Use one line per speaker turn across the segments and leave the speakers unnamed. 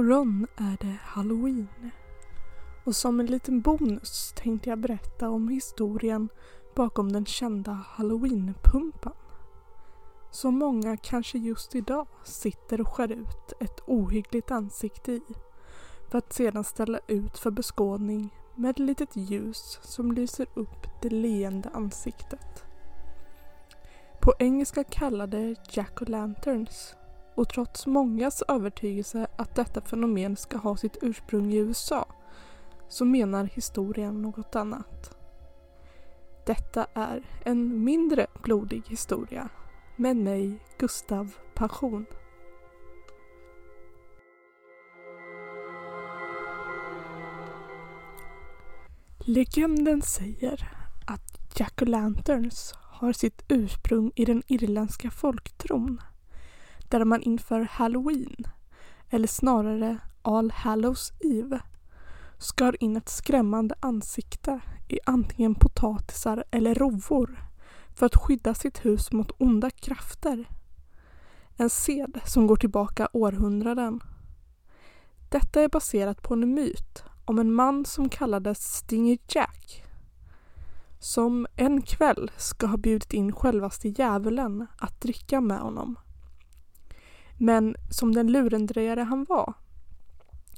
Imorgon är det halloween. Och som en liten bonus tänkte jag berätta om historien bakom den kända halloweenpumpan. Som många kanske just idag sitter och skär ut ett ohyggligt ansikte i för att sedan ställa ut för beskådning med ett litet ljus som lyser upp det leende ansiktet. På engelska kallade Jack-o'-lanterns och trots mångas övertygelse att detta fenomen ska ha sitt ursprung i USA så menar historien något annat. Detta är en mindre blodig historia med mig, Gustav Passion. Legenden säger att Jack-o'-lanterns har sitt ursprung i den irländska folktron där man inför halloween, eller snarare All Hallows Eve, skar in ett skrämmande ansikte i antingen potatisar eller rovor för att skydda sitt hus mot onda krafter. En sed som går tillbaka århundraden. Detta är baserat på en myt om en man som kallades Stinger Jack som en kväll ska ha bjudit in självaste djävulen att dricka med honom. Men som den lurendrejare han var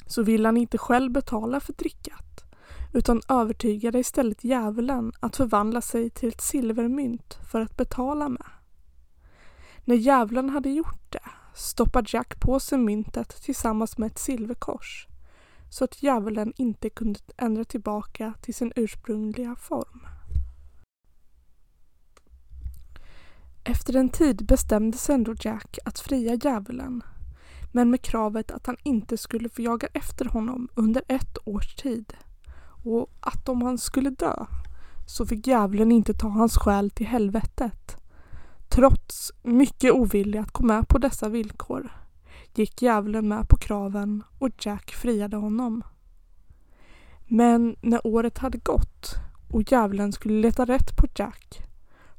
så ville han inte själv betala för drickat utan övertygade istället djävulen att förvandla sig till ett silvermynt för att betala med. När djävulen hade gjort det stoppade Jack på sig myntet tillsammans med ett silverkors så att djävulen inte kunde ändra tillbaka till sin ursprungliga form. Efter en tid bestämde sig ändå Jack att fria djävulen men med kravet att han inte skulle få jaga efter honom under ett års tid och att om han skulle dö så fick djävulen inte ta hans själ till helvetet. Trots mycket ovilja att gå med på dessa villkor gick djävulen med på kraven och Jack friade honom. Men när året hade gått och djävulen skulle leta rätt på Jack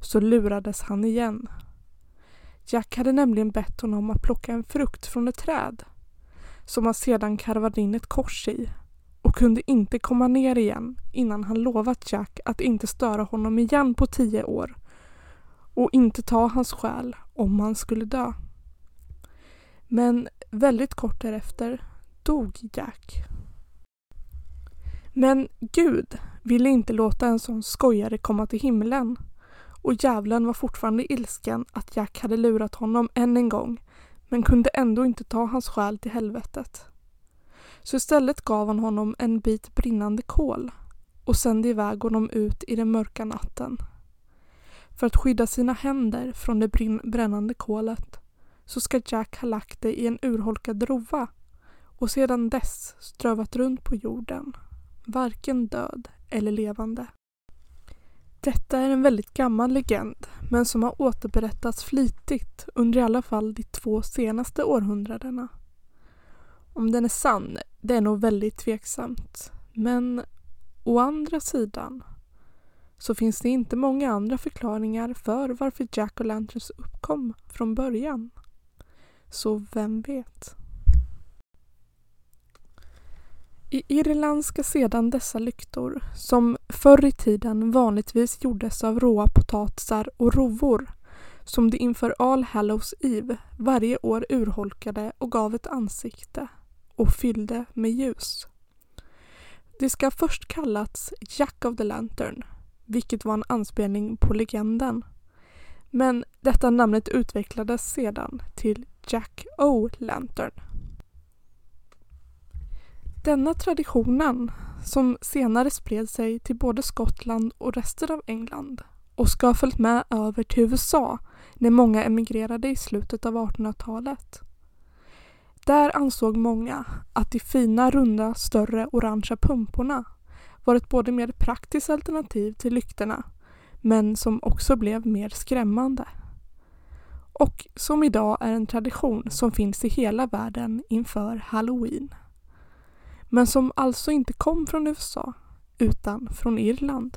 så lurades han igen. Jack hade nämligen bett honom att plocka en frukt från ett träd som han sedan karvade in ett kors i och kunde inte komma ner igen innan han lovat Jack att inte störa honom igen på tio år och inte ta hans själ om han skulle dö. Men väldigt kort därefter dog Jack. Men Gud ville inte låta en sån skojare komma till himlen och djävulen var fortfarande ilsken att Jack hade lurat honom än en gång men kunde ändå inte ta hans själ till helvetet. Så istället gav han honom en bit brinnande kol och sände iväg honom ut i den mörka natten. För att skydda sina händer från det brännande kolet så ska Jack ha lagt det i en urholkad rova och sedan dess strövat runt på jorden, varken död eller levande. Detta är en väldigt gammal legend men som har återberättats flitigt under i alla fall de två senaste århundradena. Om den är sann, det är nog väldigt tveksamt. Men å andra sidan så finns det inte många andra förklaringar för varför Jack och Lanterns uppkom från början. Så vem vet? I Irland ska sedan dessa lyktor, som förr i tiden vanligtvis gjordes av råa potatisar och rovor, som de inför All Hallows Eve varje år urholkade och gav ett ansikte och fyllde med ljus. Det ska först kallats Jack of the Lantern, vilket var en anspelning på legenden. Men detta namnet utvecklades sedan till Jack O' Lantern. Denna traditionen, som senare spred sig till både Skottland och resten av England och ska ha följt med över till USA när många emigrerade i slutet av 1800-talet. Där ansåg många att de fina, runda, större orangea pumporna var ett både mer praktiskt alternativ till lyktorna men som också blev mer skrämmande. Och som idag är en tradition som finns i hela världen inför halloween men som alltså inte kom från USA utan från Irland.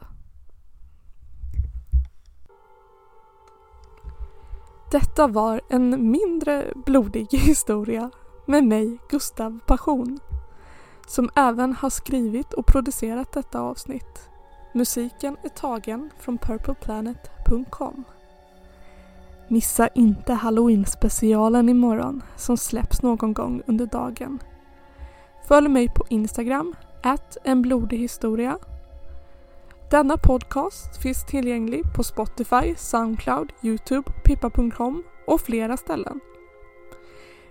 Detta var en mindre blodig historia med mig Gustav Passion som även har skrivit och producerat detta avsnitt. Musiken är tagen från purpleplanet.com. Missa inte halloween-specialen imorgon som släpps någon gång under dagen. Följ mig på Instagram, at en blodig historia. Denna podcast finns tillgänglig på Spotify, Soundcloud, Youtube, pippa.com och flera ställen.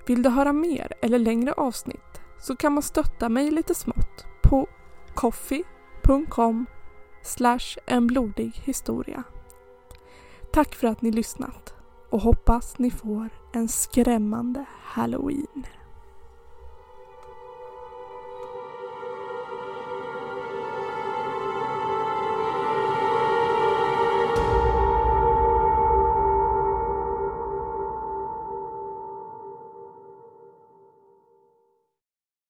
Vill du höra mer eller längre avsnitt så kan man stötta mig lite smått på coffee.com slash en blodig historia. Tack för att ni lyssnat och hoppas ni får en skrämmande halloween.